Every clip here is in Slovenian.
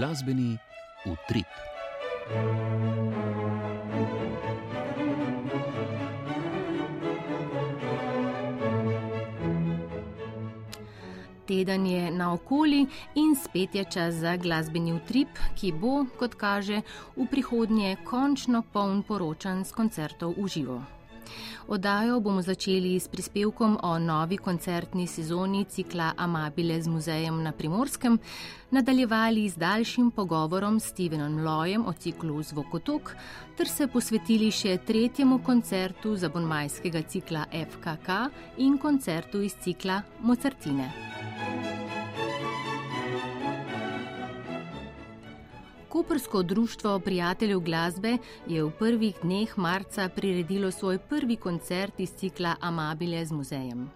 glasbeni utrip. Teden je naokoli in spet je čas za glasbeni utrip, ki bo, kot kaže, v prihodnje končno poln poročan s koncertov v živo. Odajo bomo začeli s prispevkom o novi koncertni sezoni cikla Amabile z muzejem na Primorskem, nadaljevali z daljšim pogovorom s Stevenom Lojem o ciklu Zvokotok, ter se posvetili še tretjemu koncertu zabonmajskega cikla FKK in koncertu iz cikla Mozartine. Kopersko društvo prijateljev glasbe je v prvih dneh marca priredilo svoj prvi koncert iz cikla Amabile z muzejem.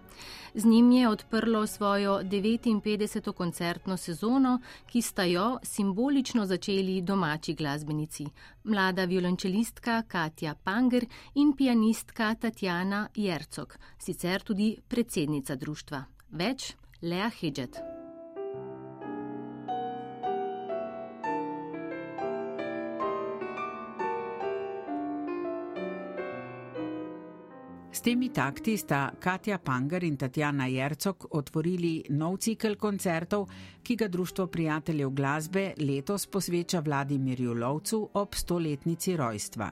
Z njim je odprlo svojo 59. koncertno sezono, ki sta jo simbolično začeli domači glasbenici, mlada violončelistka Katja Panger in pianistka Tatjana Jercog, sicer tudi predsednica društva. Več Lea Hedžet. Temi takti sta Katja Panger in Tatjana Jercog otvorili nov cikl koncertov, ki ga Društvo prijateljev glasbe letos posveča Vladimirju Lovcu ob stoletnici rojstva.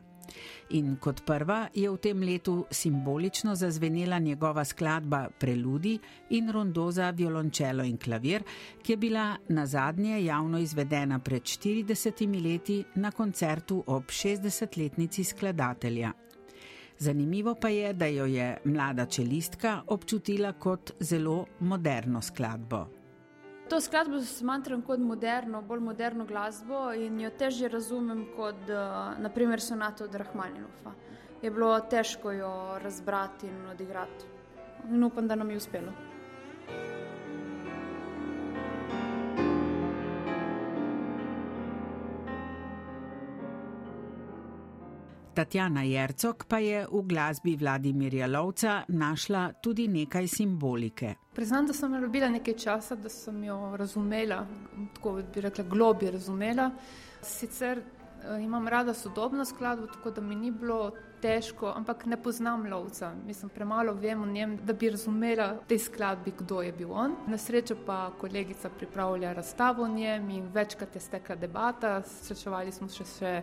In kot prva je v tem letu simbolično zazvenela njegova skladba Preludi in rondo za violončelo in klavir, ki je bila na zadnje javno izvedena pred 40 leti na koncertu ob 60-letnici skladatelja. Zanimivo pa je, da jo je mlada čelistka občutila kot zelo moderno skladbo. To skladbo smatram kot moderno, bolj moderno glasbo in jo težje razumem kot eh, naprimer sonato od Rahmaninova. Je bilo težko jo razbrati in odigrati. In upam, da nam je uspelo. Tatjana Jercog pa je v glasbi Vladimirja Lovca našla tudi nekaj simbolike. Priznam, da sem jo ljubila nekaj časa, da sem jo razumela, tako bi rekla, globje razumela. Sicer Eh, imam rada sodobno skladbo, tako da mi ni bilo težko, ampak ne poznam lovca. Mislim, premalo vem o njem, da bi razumela te skladbi, kdo je bil on. Na srečo pa kolegica pripravlja razstavo o njem in večkrat je stekla debata. Srečevali smo se še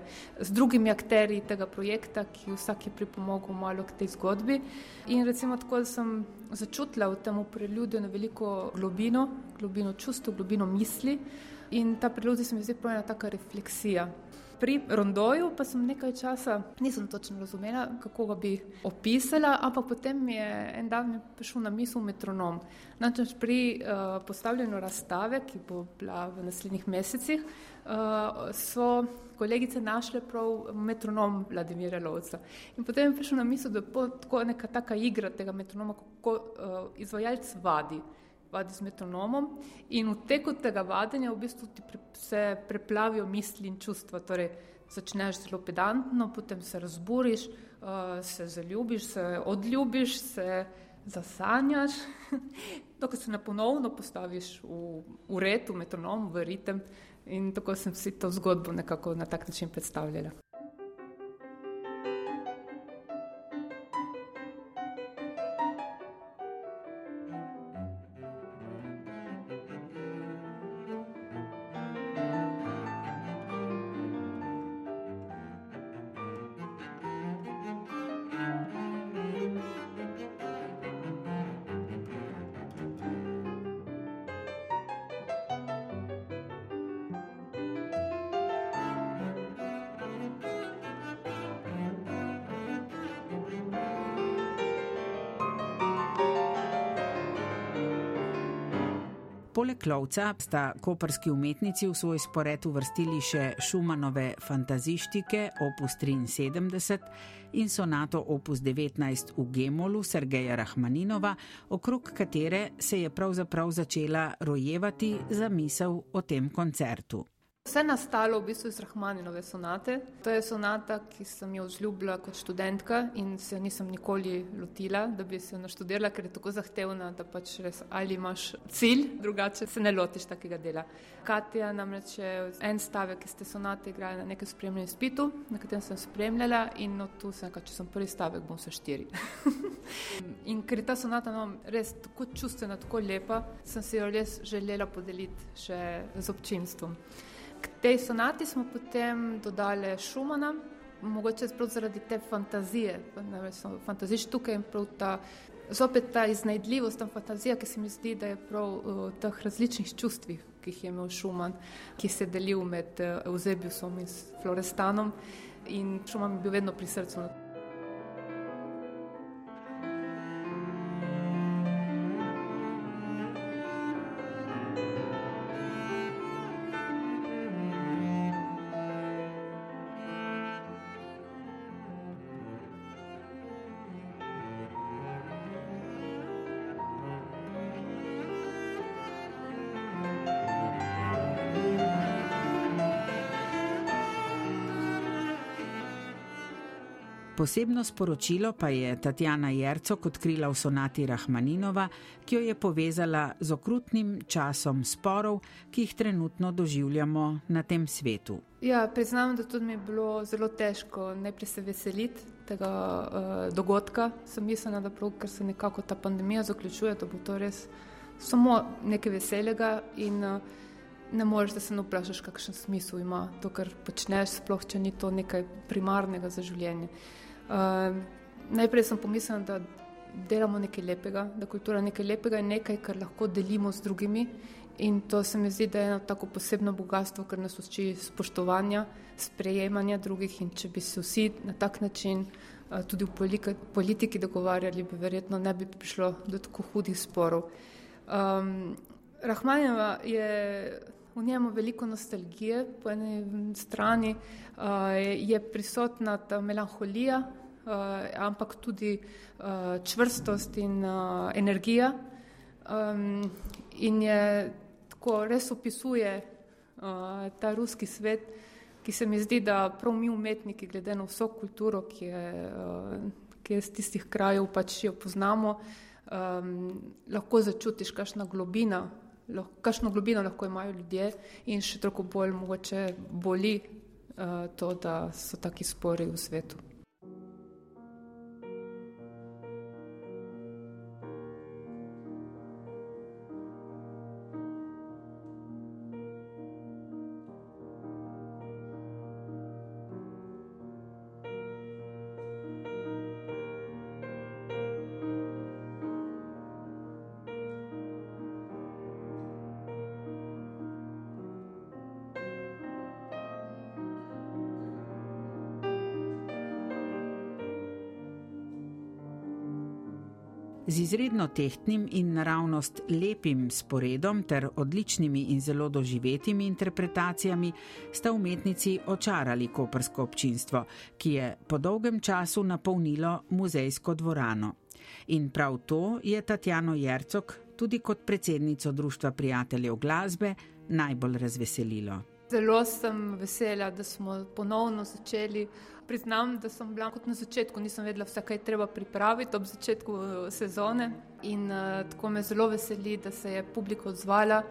z drugimi akteri tega projekta, ki vsak je pripomogel malo k tej zgodbi. In recimo tako, sem začutila v tem preljudju na veliko globino, globino čustva, globino misli. In ta preludij se mi zdi prav ena taka refleksija. Pri rondoju pa sem nekaj časa, nisem točno razumela, kako ga bi opisala, ampak potem mi je en dan prišel na misel metronom. Namreč pri uh, postavljanju razstave, ki bo bila v naslednjih mesecih, uh, so kolegice našle prav metronom Vladimira Lovca. In potem je prišel na misel, da je to neka taka igra tega metronoma, kako uh, izvajalec vadi vadi z metronomom in v teku tega vadenja v bistvu ti pre, se preplavijo misli in čustva. Torej, začneš zelo pedantno, potem se razburiš, uh, se zaljubiš, se odljubiš, se zasanjaš, dokaj se na ponovno postaviš v, v red, v metronom, v ritem. In tako sem si to zgodbo nekako na tak način predstavljala. Poleg lovca sta koperski umetnici v svoj spored uvrstili še Šumanove fantazištike opus 73 in sonato opus 19 v Gemolu Sergeja Rahmaninova, okrog katere se je pravzaprav začela rojevati zamisel o tem koncertu. Vse nastalo v bistvu iz Rahmaninove sonate. To je sonata, ki sem jo vzljubila kot študentka in se jo nisem nikoli lotila, da bi se jo naštudirala, ker je tako zahtevna, da pač res ali imaš cilj, drugače se ne lotiš takega dela. Katja namreč je en stavek iz te sonate igrala na nekem spremljanju spitu, na katerem sem spremljala in no, tu sem, če sem prvi stavek, bom se štiri. in ker je ta sonata no, res tako čustvena, tako lepa, sem si jo res želela podeliti še z občinstvom. K tej sonati smo potem dodali Šumana, mogoče zaradi te fantazije, fantaziš tukaj in prav ta, zopet ta iznajdljivost, ta fantazija, ki se mi zdi, da je prav v uh, teh različnih čustvih, ki jih je imel Šuman, ki se je delil med uh, Eusebiusom in Florestanom in Šuman je bil vedno pri srcu. Posebno sporočilo pa je Tatjana Jercok odkrila v sonati Rahmaninova, ki jo je povezala z okrutnim časom sporov, ki jih trenutno doživljamo na tem svetu. Ja, priznam, da tudi mi je bilo zelo težko najprej se veseliti tega uh, dogodka. Sem mislila, da prav, ker se nekako ta pandemija zaključuje, da bo to res samo nekaj veselega in uh, ne moreš, da se ne vprašaš, kakšen smisel ima to, kar počneš, sploh če ni to nekaj primarnega za življenje. Uh, Uh, najprej sem pomislil, da delamo nekaj lepega, da kultura je nekaj lepega in nekaj, kar lahko delimo z drugimi. In to se mi zdi, da je eno tako posebno bogatstvo, kar nas uči spoštovanja, sprejemanja drugih. In če bi se vsi na tak način uh, tudi v polika, politiki dogovarjali, bi verjetno ne bi prišlo do tako hudih sporov. Um, Rahmanjeva je v njemu veliko nostalgije, po eni strani uh, je prisotna ta melanholija, ampak tudi uh, čvrstost in uh, energija. Um, in je tako res opisuje uh, ta ruski svet, ki se mi zdi, da prav mi umetniki, glede na vso kulturo, ki je, uh, ki je z tistih krajev, pač jo poznamo, um, lahko začutiš, kakšna globina. Kakšno globino lahko imajo ljudje, in še toliko bolj mogoče boli uh, to, da so taki spori v svetu. Izredno tehtnim in naravnost lepim sporedom ter odličnimi in zelo doživetimi interpretacijami sta umetnici očarali kopersko občinstvo, ki je po dolgem času napolnilo muzejsko dvorano. In prav to je Tatjano Jercok, tudi kot predsednico Društva prijateljev glasbe, najbolj razveselilo. Zelo sem vesela, da smo ponovno začeli priznam, da sem bila kot na začetku, nisem vedela, vse kaj treba pripraviti ob začetku eh, sezone. In uh, tako me zelo veseli, da se je publika odzvala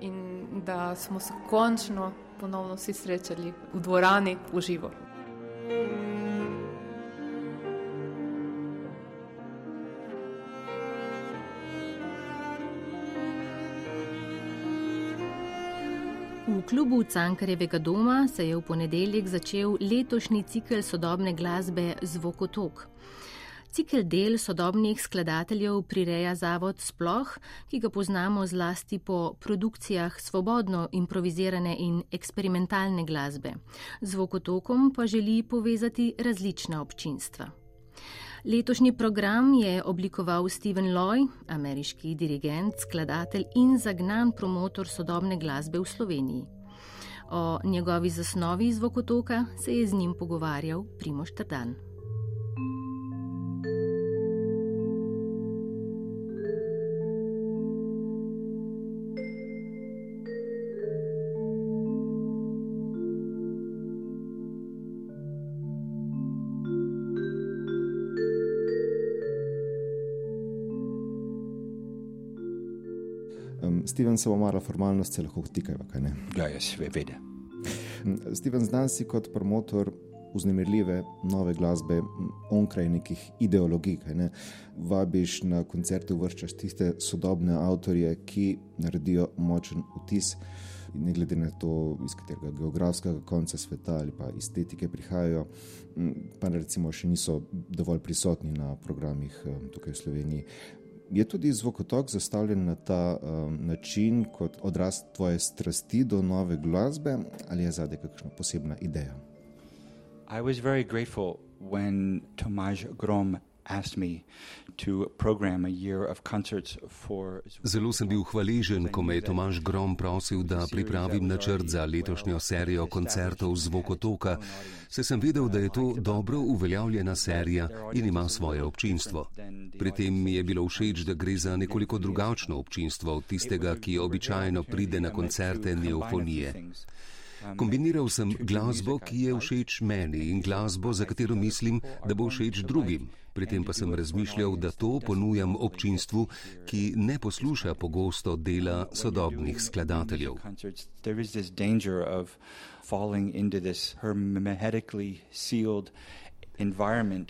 in da smo se končno ponovno vsi srečali v dvorani v živo. V klubu Cankarjevega doma se je v ponedeljek začel letošnji cikl sodobne glasbe Zvokotok. Cikl del sodobnih skladateljev prireja zavod Sploh, ki ga poznamo zlasti po produkcijah svobodno improvizirane in eksperimentalne glasbe. Zvokotokom pa želi povezati različna občinstva. Letošnji program je oblikoval Steven Loy, ameriški dirigent, skladatelj in zagnan promotor sodobne glasbe v Sloveniji. O njegovi zasnovi zvokotoka se je z njim pogovarjal Primoš Trdan. Steven, samo malo formalnost se lahko vtikajva, kaj ne? Ja, jaz vede. Steven, znan si kot promotor uznemirljive nove glasbe onkraj nekih ideologij. Ne? Vabiš na koncerte, vrščaš tiste sodobne avtorje, ki naredijo močen vtis. Ne glede na to, iz katerega geografskega konca sveta ali pa estetike prihajajo, pa recimo še niso dovolj prisotni na programih tukaj v Sloveniji. Je tudi zvokotok zastavljen na ta um, način, kot odraz tvoje strasti do nove glasbe, ali je zadaj kakšna posebna ideja? I was very grateful when Tomaž Grom asked me to program a year of concerts for Zelo sem bil hvaležen, ko me je Tomaž Grom prosil, da pripravim načrt za letošnjo serijo koncertov Zvokotoka, saj sem vedel, da je to dobro uveljavljena serija in ima svoje občinstvo. Pri tem mi je bilo všeč, da gre za nekoliko drugačno občinstvo od tistega, ki običajno pride na koncerte neofonije. Kombiniral sem glasbo, ki je všeč meni in glasbo, za katero mislim, da bo všeč drugim. Pri tem pa sem razmišljal, da to ponujam občinstvu, ki ne posluša pogosto dela sodobnih skladateljev.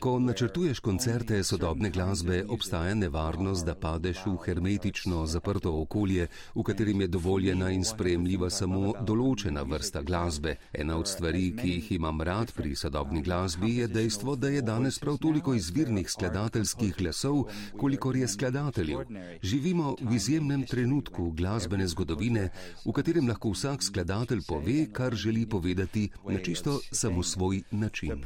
Ko načrtuješ koncerte sodobne glasbe, obstaja nevarnost, da padeš v hermetično zaprto okolje, v katerem je dovoljena in sprejemljiva samo določena vrsta glasbe. Ena od stvari, ki jih imam rad pri sodobni glasbi, je dejstvo, da je danes prav toliko izvirnih skladateljskih glasov, kolikor je skladateljev. Živimo v izjemnem trenutku glasbene zgodovine, v katerem lahko vsak skladatelj pove, kar želi povedati na čisto samo svoj način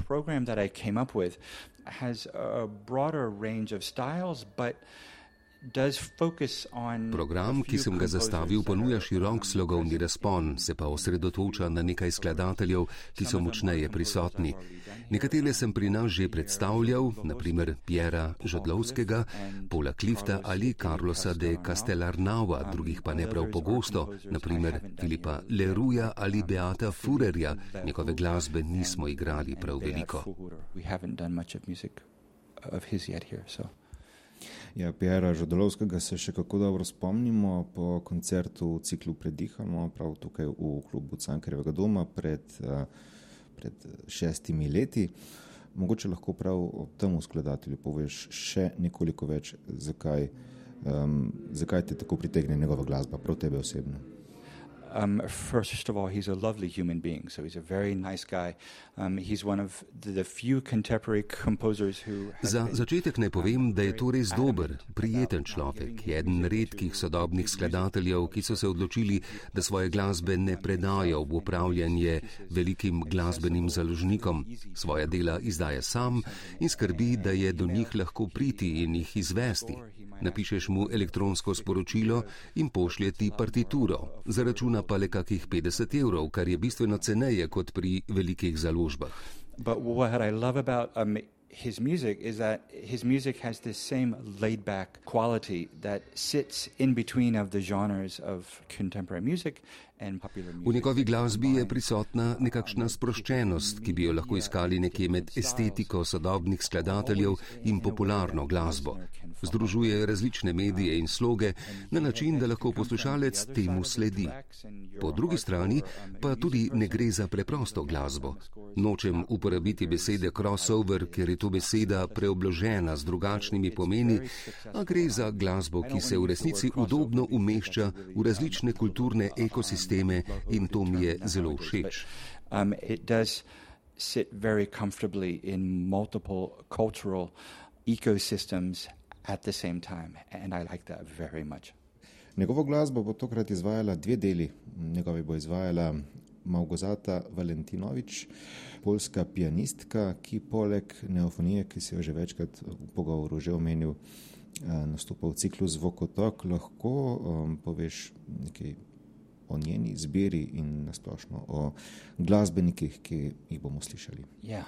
came up with has a broader range of styles, but Program, ki sem ga zastavil, ponuja širok slogovni razpon, se pa osredotoča na nekaj skladateljev, ki so močneje prisotni. Nekatere sem pri nas že predstavljal, naprimer Pjera Žodlovskega, Pola Klifta ali Carlosa de Castellarnava, drugih pa ne prav pogosto, naprimer Filipa Leruja ali Beata Furerja. Njegove glasbe nismo igrali prav veliko. Ja, Pjera Žodolovskega se še kako dobro spomnimo po koncertu v ciklu Predihamo, prav tukaj v klubu Cankarjevega doma pred, pred šestimi leti. Mogoče lahko prav o tem skladatelju poveš še nekoliko več, zakaj, um, zakaj te tako pritegne njegova glasba, prav tebe osebno. Um, first of all, he's a lovely human being, so he's a very nice guy. Um, he's one of the, few contemporary composers who. Za začetek naj povem, da je to res dober, prijeten človek, eden redkih sodobnih skladateljev, ki so se odločili, da svoje glasbe ne predajo v upravljanje velikim glasbenim založnikom. Svoja dela izdaja sam in skrbi, da je do njih lahko priti in jih izvesti. Napišeš mu elektronsko sporočilo in pošlje ti partituro. Zaračuna pa le kakih 50 evrov, kar je bistveno ceneje kot pri velikih založbah. His music is that his music has this same laid back quality that sits in between of the genres of contemporary music V njegovi glasbi je prisotna nekakšna sproščenost, ki bi jo lahko iskali nekje med estetiko sodobnih skladateljev in popularno glasbo. Združuje različne medije in sloge na način, da lahko poslušalec temu sledi. Po drugi strani pa tudi ne gre za preprosto glasbo. Nočem uporabiti besede crossover, ker je to beseda preobložena z drugačnimi pomeni, a gre za glasbo, ki se v resnici udobno umešča v različne kulturne ekosisteme sisteme in to mi je zelo všeč. Um, sit very comfortably in multiple cultural ecosystems at the same time, and I like that very much. Njegovo glasbo bo tokrat izvajala dve deli. Njegovi bo izvajala Małgozata Valentinovič, polska pianistka, ki poleg neofonije, ki se jo že večkrat v pogovoru že omenil, eh, nastopa v ciklu Zvokotok, lahko um, poveš nekaj o njeni izbiri in nasplošno o glasbenikih, ki jih bomo slišali. Yeah.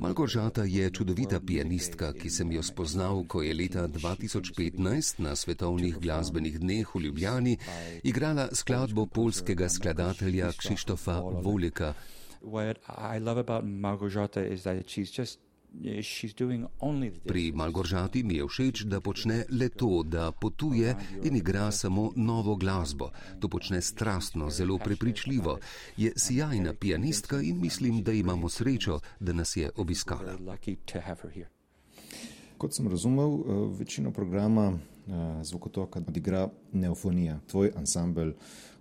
Malgorzata je čudovita pianistka, ki sem jo spoznal, ko je leta 2015 na svetovnih glasbenih dneh v Ljubljani igrala skladbo polskega skladatelja Krzysztofa Volika. What I love about Malgorzata is that she's just Pri Malgoržati mi je všeč, da počne le to, da potuje in igra samo novo glasbo. To počne strastno, zelo prepričljivo. Je sjajna pianistka in mislim, da imamo srečo, da nas je obiskala. Kot sem razumel, eh, večino programa eh, zvokotoka odigra Neofonija, tvoj ansambl,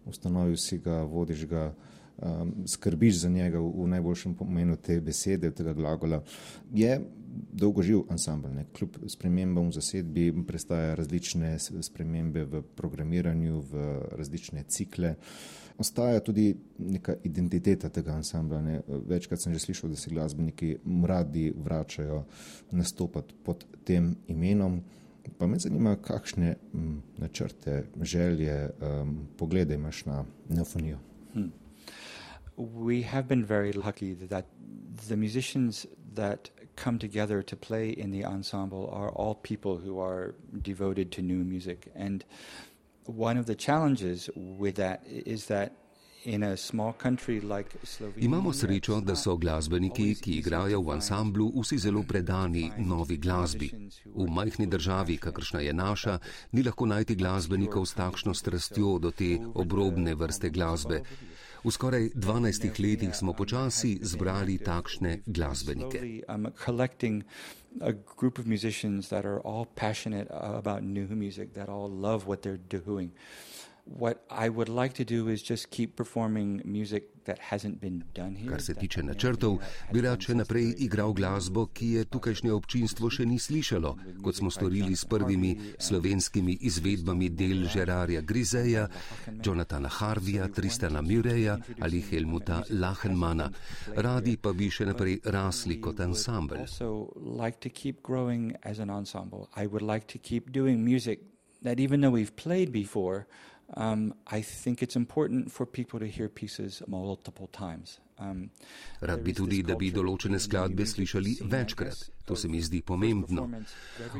ustanovil si ga, vodiš ga um, skrbiš za njega v, v najboljšem pomenu te besede, tega glagola. Je dolgoživ ansambl, ne? kljub spremembam v zasedbi, prestaja različne spremembe v programiranju, v različne cikle. Ostaja tudi neka identiteta tega ansambla. Ne? Večkrat sem že slišal, da se glasbeniki radi vračajo nastopati pod tem imenom. Pa me zanima, kakšne načrte, želje, um, poglede imaš na neofonijo. Hmm we have been very lucky that the musicians that come together to play in the ensemble are all people who are devoted to new music. And one of the challenges with that is that Imamo srečo, da so glasbeniki, ki igrajo v ansamblu, vsi zelo predani novi glasbi. V majhni državi, kakršna je naša, ni lahko najti glasbenikov s takšno strastjo do te obrobne vrste glasbe. V skoraj 12 letih smo počasi zbrali takšne glasbenike. A group of musicians that are all passionate about new music, that all love what they're doing. What I would like to do is just keep performing music Kar se tiče načrtov, bi rad še naprej igral glasbo, ki je tukajšnje občinstvo še ni slišalo, kot smo storili s prvimi slovenskimi izvedbami del Žerarja Grizeja, Jonathana Harvija, Tristana Mureja ali Helmuta Lachenmana. Radi pa bi še naprej rasli kot ansambl. That even though we've played before, um, I think it's important for people to hear pieces multiple times. Um, Rad bi tudi, da bi določene skladbe slišali večkrat. To se mi zdi pomembno.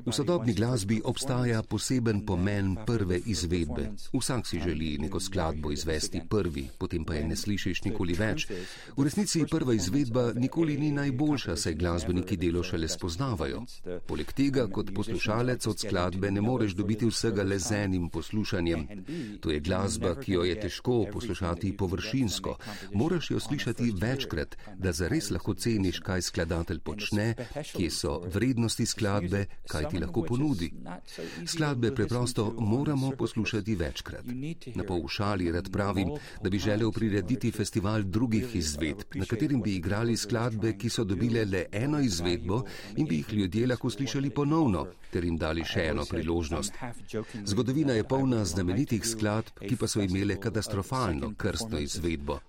V sodobni glasbi obstaja poseben pomen prve izvedbe. Vsak si želi neko skladbo izvesti prvi, potem pa je ne slišiš nikoli več. V resnici prva izvedba nikoli ni najboljša, saj glasbeniki delo šele spoznavajo. Poleg tega, kot poslušalec od skladbe ne moreš dobiti vsega le z enim poslušanjem. To je glasba, ki jo je težko poslušati površinsko. Moraš jo slišati večkrat, da zares lahko ceniš, kaj skladatelj počne, kje so vrednosti skladbe, kaj ti lahko ponudi. Skladbe preprosto moramo poslušati večkrat. Na povšali rad pravim, da bi želel prirediti festival drugih izvedb, na katerim bi igrali skladbe, ki so dobile le eno izvedbo in bi jih ljudje lahko slišali ponovno, ter jim dali še eno priložnost. Zgodovina je polna znamenitih skladb, ki pa so imele katastrofalno krstno izvedbo.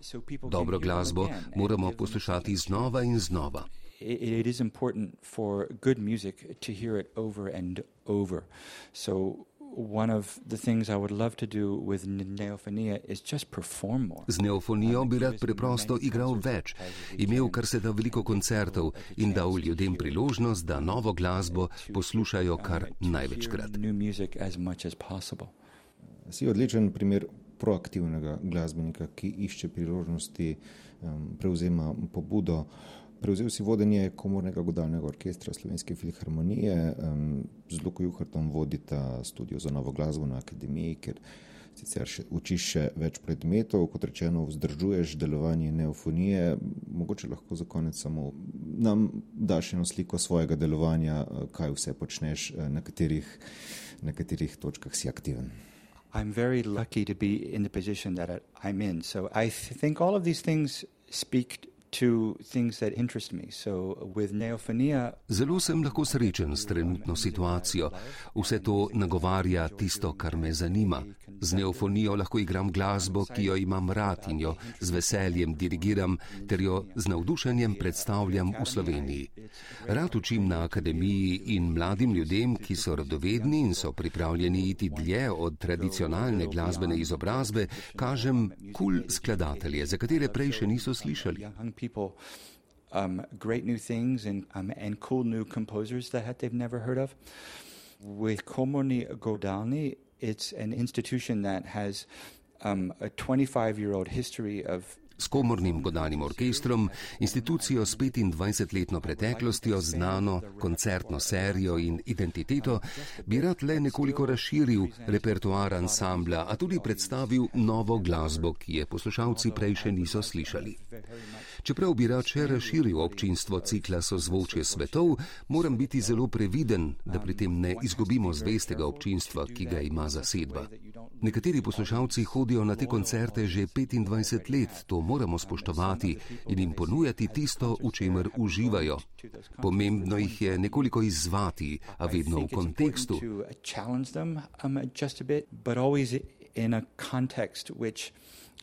Dobro glasbo moramo poslušati znova in znova. It is important for good music to hear it over and over. So one of the things I would love to do with neophonia is just perform more. Z neofonijo bi rad preprosto igral več, imel kar se da veliko koncertov in dal ljudem priložnost, da novo glasbo poslušajo kar največkrat. Si odličen primer proaktivnega glasbenika, ki išče priložnosti, prevzema pobudo. Prevzel si vodenje komornega godalnega orkestra Slovenske filharmonije, z Luko Juhartom vodita studio za novo glasbo na akademiji, ker sicer učiš še več predmetov, kot rečeno, vzdržuješ delovanje neofonije. Mogoče lahko za konec samo nam daš eno sliko svojega delovanja, kaj vse počneš, na katerih, na katerih točkah si aktiven. I'm very lucky to be in the position that I'm in. So I th- think all of these things speak Zelo sem lahko srečen s trenutno situacijo. Vse to nagovarja tisto, kar me zanima. Z neofonijo lahko igram glasbo, ki jo imam rad in jo z veseljem dirigiram, ter jo z navdušenjem predstavljam v Sloveniji. Rad učim na akademiji in mladim ljudem, ki so radovedni in so pripravljeni iti dlje od tradicionalne glasbene izobrazbe, kažem kul cool skladatelje, za katere prej še niso slišali people um, great new things and, um, and cool new composers that they've never heard of. With Komorni Godalni, it's an institution that has um, a 25 year old history of S komornim godalnim orkestrom, institucijo s 25-letno preteklostjo, znano koncertno serijo in identiteto, bi rad le nekoliko razširil repertoar ansambla, a tudi predstavil novo glasbo, ki je poslušalci prej še niso slišali. Čeprav bi rad še razširil občinstvo cikla Sozvočje svetov, moram biti zelo previden, da pri tem ne izgubimo zvestega občinstva, ki ga ima zasedba. Nekateri poslušalci hodijo na te koncerte že 25 let, to moramo spoštovati in jim ponujati tisto, v čemer uživajo. Pomembno jih je nekoliko izzvati, a vedno v kontekstu. In a context which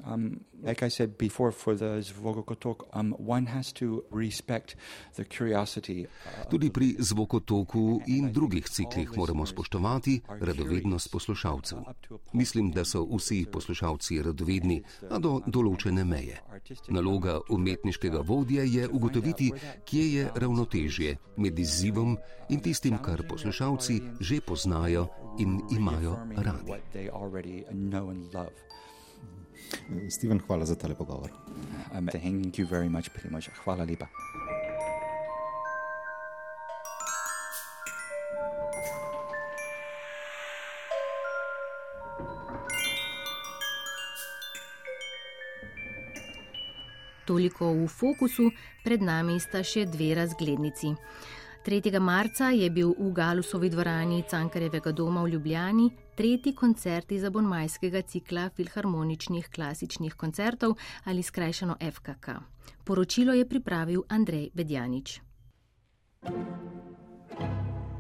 Um, like I said before, for the zvokotok, um, one has to respect the curiosity. Uh, Tudi pri zvokotoku in drugih ciklih moramo spoštovati radovednost poslušalcev. Mislim, da so vsi poslušalci radovedni, a do določene meje. Naloga umetniškega vodja je ugotoviti, kje je ravnotežje med izzivom in tistim, kar poslušalci že poznajo in imajo radi. Steven, hvala za tale pogovor. Hvala lepa. Toliko v fokusu, pred nami sta še dve razglednici. 3. marca je bil v Galusovi dvorani Cankarevega doma v Ljubljani tretji koncert iz abonmajskega cikla filharmoničnih klasičnih koncertov ali skrajšano FKK. Poročilo je pripravil Andrej Bedjanič. thank you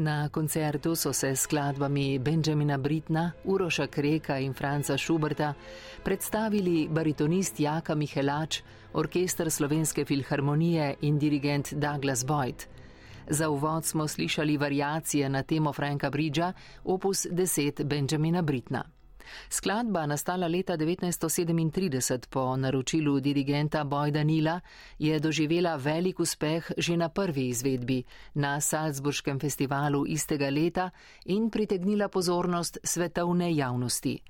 Na koncertu so se skladbami Benjamina Britna, Uroša Kreka in Franca Šuberta predstavili baritonist Jaka Mihelač, orkester Slovenske filharmonije in dirigent Douglas Boyd. Za uvod smo slišali variacije na temo Franka Bridža, opus 10 Benjamina Britna. Skladba, nastala leta 1937 po naročilu dirigenta Boyda Nila, je doživela velik uspeh že na prvi izvedbi na Salzburškem festivalu istega leta in pritegnila pozornost svetovne javnosti.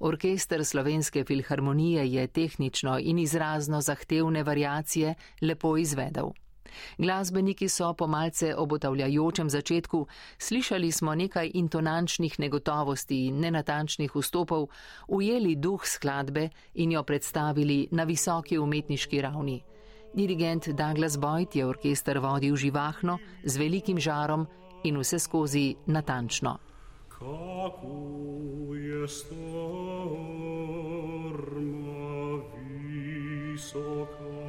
Orkester Slovenske filharmonije je tehnično in izrazno zahtevne variacije lepo izvedel. Glasbeniki so po malce obotavljajočem začetku slišali smo nekaj intonančnih negotovosti in nenatančnih vstopov, ujeli duh skladbe in jo predstavili na visoki umetniški ravni. Dirigent Douglas Boyd je orkester vodil živahno, z velikim žarom in vse skozi natančno. Kako je storma visoka?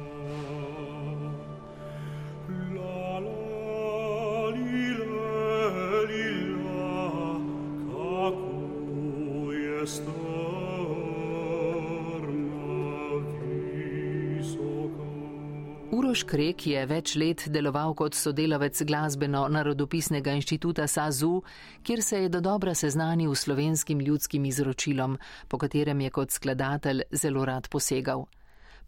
Uroš Krek je več let deloval kot sodelavec glasbeno-narodopisnega inštituta SAZU, kjer se je do dobra seznanil s slovenskim ljudskim izročilom, po katerem je kot skladatelj zelo rad posegal.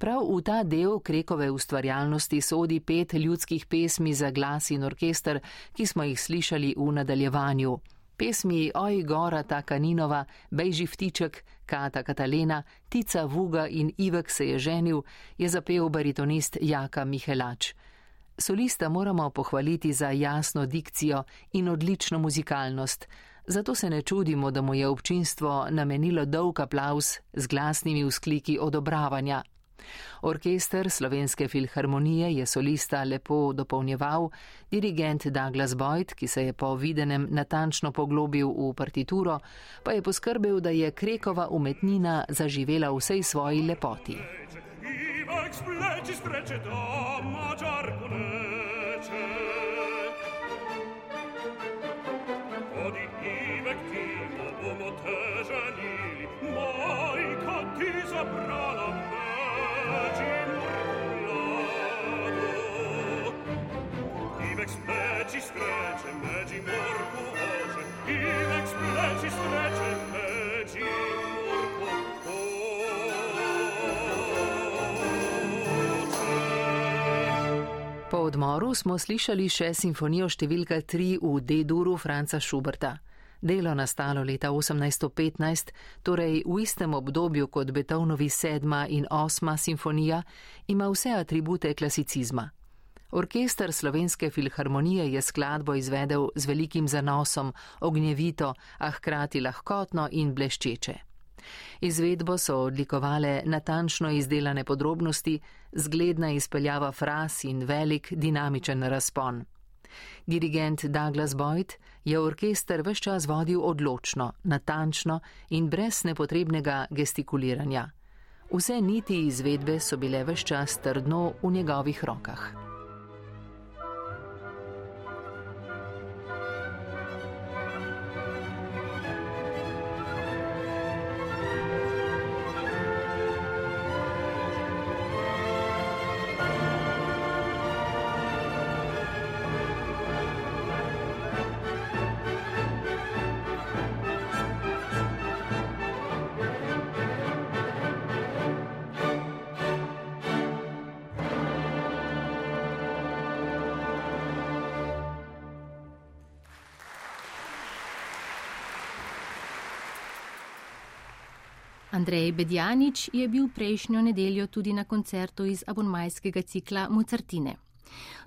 Prav v ta del Krekove ustvarjalnosti sodi pet ljudskih pesmi za glas in orkester, ki smo jih slišali v nadaljevanju. Pesmi Oj Gora ta Kaninova, Bejži Vtiček, Kata Katalena, Tica Vuga in Ivek se je ženil, je zapel baritonist Jaka Mihelač. Solista moramo pohvaliti za jasno dikcijo in odlično muzikalnost, zato se ne čudimo, da mu je občinstvo namenilo dolg aplaus z glasnimi vzkliki odobravanja. Orkester Slovenske filharmonije je solista lepo dopolnjeval, dirigent Douglas Boyd, ki se je po videnem natančno poglobil v partituro, pa je poskrbel, da je Krekova umetnina zaživela v vsej svoji lepoti. Zabrala Ivex pleci screce, megi morcu oce, Ivex pleci Po odmoru smo slišali še simfonijo številka 3 v D-duru Franca Schuberta. Delo nastalo leta 1815, torej v istem obdobju kot Beethovnovi sedma in osma simfonija, ima vse atribute klasicizma. Orkester Slovenske filharmonije je skladbo izvedel z velikim zanosom, ognjevito, a hkrati lahkotno in bleščeče. Izvedbo so odlikovale natančno izdelane podrobnosti, zgledna izpeljava fraz in velik dinamičen razpon. Dirigent Douglas Boyd je orkester vse čas vodil odločno, natančno in brez nepotrebnega gestikuliranja. Vse niti izvedbe so bile vse čas trdno v njegovih rokah. Andrej Bedjanič je bil prejšnjo nedeljo tudi na koncertu iz abonmajskega cikla Mozartine.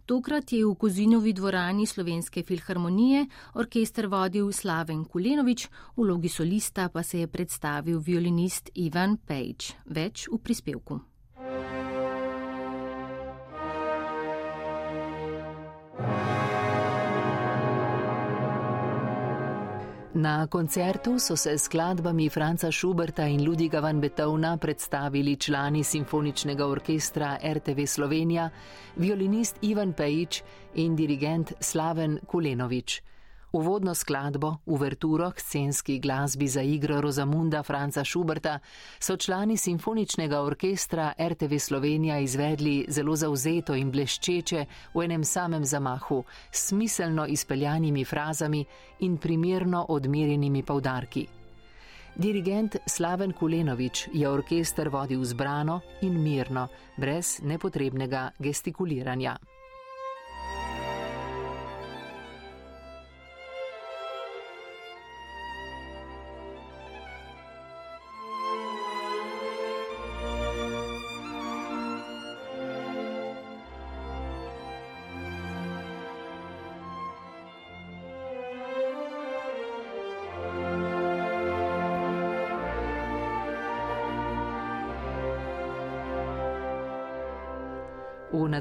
Tokrat je v Kozinovi dvorani Slovenske filharmonije orkester vodil Slaven Kulenovič, v vlogi solista pa se je predstavil violinist Ivan Pejč. Več v prispevku. Na koncertu so se skladbami Franca Schuberta in Ludiga van Beethovna predstavili člani simfoničnega orkestra RTV Slovenija, violinist Ivan Pejič in dirigent Slaven Kulenovič. Uvodno skladbo, uverturo k scenski glasbi za igro Rozamunda Franca Schuberta so člani simfoničnega orkestra RTV Slovenija izvedli zelo zauzeto in bleščeče v enem samem zamahu, smiselno izpeljanimi frazami in primerno odmerjenimi povdarki. Dirigent Slaven Kulenovič je orkester vodil zbrano in mirno, brez nepotrebnega gestikuliranja.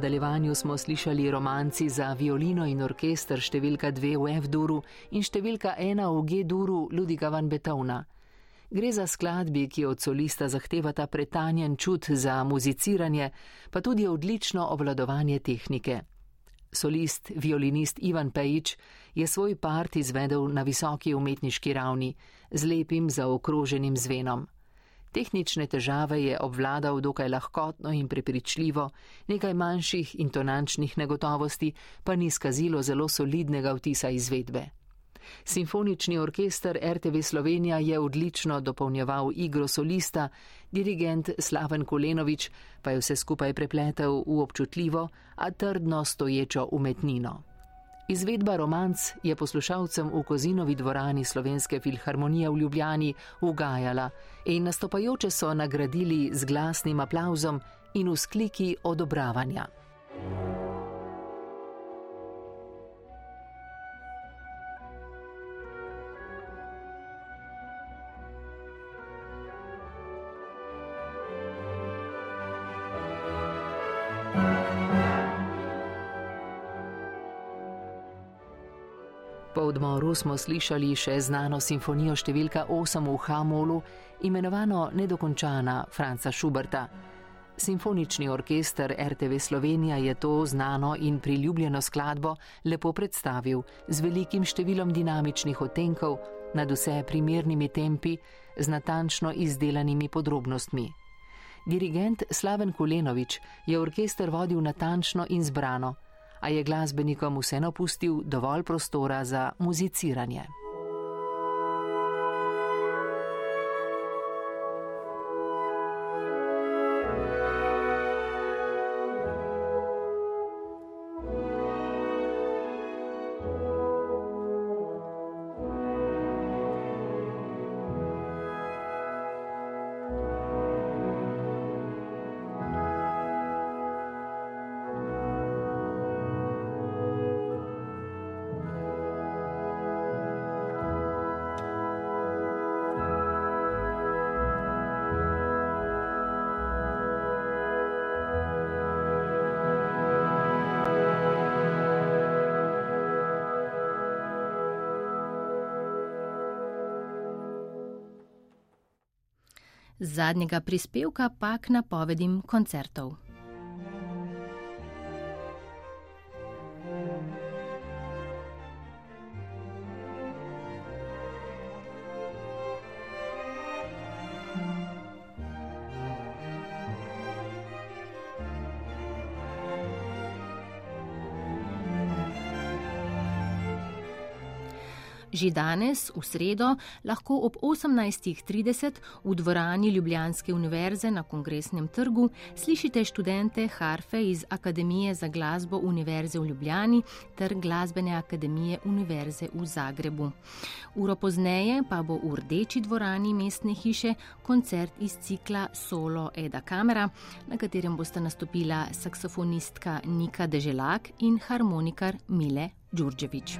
Nadaljevanju smo slišali romanci za violino in orkester številka 2 v F-duru in številka 1 v G-duru Ludiga van Beethovna. Gre za skladbi, ki od solista zahtevata pretanjen čut za muziciranje, pa tudi odlično obvladovanje tehnike. Solist, violinist Ivan Pejič je svoj part izvedel na visoki umetniški ravni, z lepim zaokroženim zvenom. Tehnične težave je obvladal dokaj lahkotno in prepričljivo, nekaj manjših intonančnih negotovosti pa ni skazilo zelo solidnega vtisa izvedbe. Simfonični orkester RTV Slovenija je odlično dopolnjeval igro solista, dirigent Slaven Kolenovič pa je vse skupaj prepletel v občutljivo, a trdno stoječo umetnino. Izvedba romanc je poslušalcem v Kozinovi dvorani Slovenske filharmonije v Ljubljani ugajala in nastopajoče so nagradili z glasnim aplauzom in vzkliki odobravanja. Smo slišali še znano simfonijo številka 8 v Hamolu, imenovano Nedokončana Franca Schuberta. Simfonični orkester RTV Slovenija je to znano in priljubljeno skladbo lepo predstavil z velikim številom dinamičnih otenkov, nad vse primernimi tempi, z natančno izdelanimi podrobnostmi. Dirigent Slaven Kulenovič je orkester vodil natančno in zbrano a je glasbenikom vseeno pustil dovolj prostora za muziciranje. Zadnjega prispevka pa k napovedim koncertov. Že danes, v sredo, lahko ob 18.30 v dvorani Ljubljanske univerze na Kongresnem trgu slišite študente harfe iz Akademije za glasbo Univerze v Ljubljani ter Glasbene akademije Univerze v Zagrebu. Uro pozneje pa bo v Rdeči dvorani mestne hiše koncert iz cikla Solo Eda Kamera, na katerem boste nastopila saksofonistka Nika Deželak in harmonikar Mile Đurđević.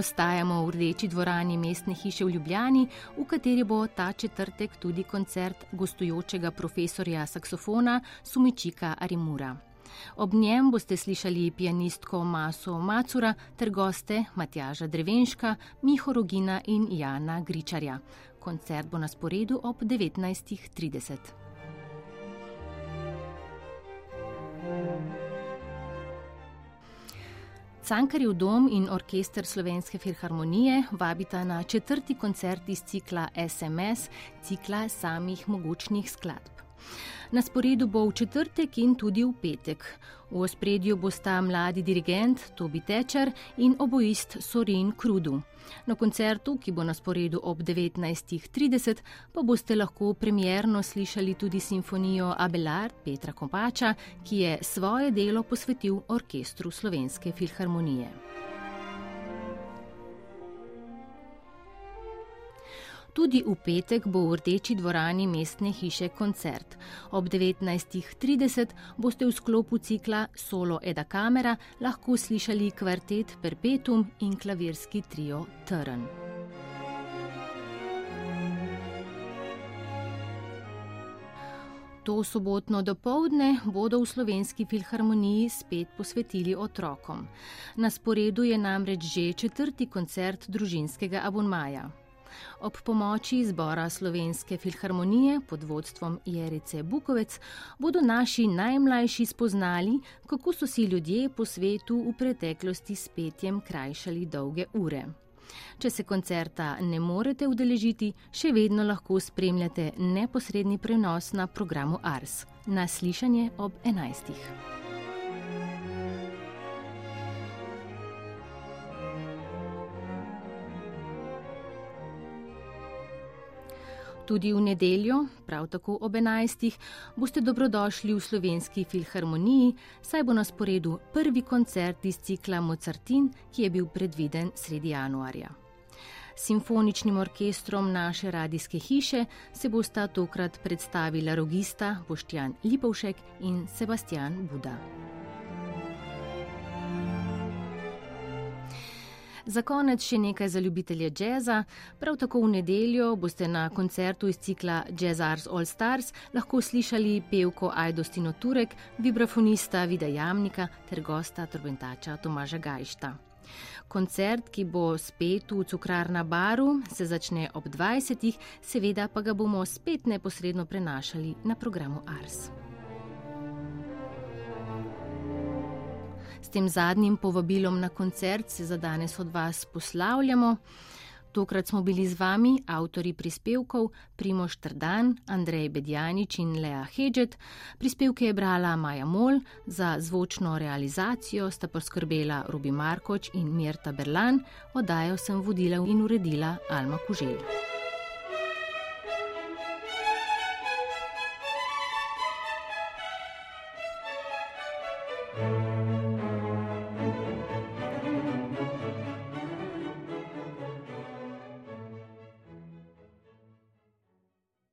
Ostajamo v rdeči dvorani mestne hiše v Ljubljani, v kateri bo ta četrtek tudi koncert gostujočega profesorja saksofona Sumičika Arimura. Ob njem boste slišali pianistko Maso Macura ter goste Matjaža Drevenška, Miho Rogina in Jana Gričarja. Koncert bo na sporedu ob 19.30. Cankarjev dom in orkester Slovenske filharmonije vabita na četrti koncert iz cikla SMS, cikla samih mogočnih skladb. Na sporedu bo v četrtek in tudi v petek. V ospredju bosta mladi dirigent Tobi Tečer in oboist Sorin Krudu. Na koncertu, ki bo na sporedu ob 19.30, pa boste lahko premjerno slišali tudi simfonijo Abelard Petra Kopača, ki je svoje delo posvetil orkestru Slovenske filharmonije. Tudi v petek bo v rdeči dvorani mestne hiše koncert. Ob 19.30 boste v sklopu cikla Solo Eda Kamera lahko slišali kvartet Perpetuum in klavirski trio Trn. To sobotno dopoledne bodo v slovenski filharmoniji spet posvetili otrokom. Na sporedu je namreč že četrti koncert družinskega abonmaja. Ob pomoči zbora Slovenske filharmonije pod vodstvom Jerice Bukovec bodo naši najmlajši spoznali, kako so si ljudje po svetu v preteklosti s petjem krajšali dolge ure. Če se koncerta ne morete udeležiti, še vedno lahko spremljate neposredni prenos na programu Ars. Naslišanje ob 11. Tudi v nedeljo, prav tako ob 11. boste dobrodošli v slovenski filharmoniji, saj bo na sporedu prvi koncert iz cikla Mozartin, ki je bil predviden sredi januarja. Simfoničnim orkestrom naše radijske hiše se bosta tokrat predstavila rogista Boštjan Lipovšek in Sebastian Buda. Za konec še nekaj za ljubitelje jazza. Prav tako v nedeljo boste na koncertu iz cikla Jazz Ars All Stars lahko slišali pevko Aidostino Turek, vibrafonista Vida Jamnika ter gosta trombentača Tomaža Gajšta. Koncert, ki bo spet v cukrarna baru, se začne ob 20. seveda pa ga bomo spet neposredno prenašali na programu Ars. Tem zadnjim povabilom na koncert se za danes od vas poslavljamo. Tokrat smo bili z vami avtori prispevkov Primoš Trdan, Andrej Bedjanič in Lea Hedžet. Prispevke je brala Maja Mol, za zvočno realizacijo sta poskrbela Rubi Markoč in Mirta Berlan, oddajo sem vodila in uredila Alma Kuželj.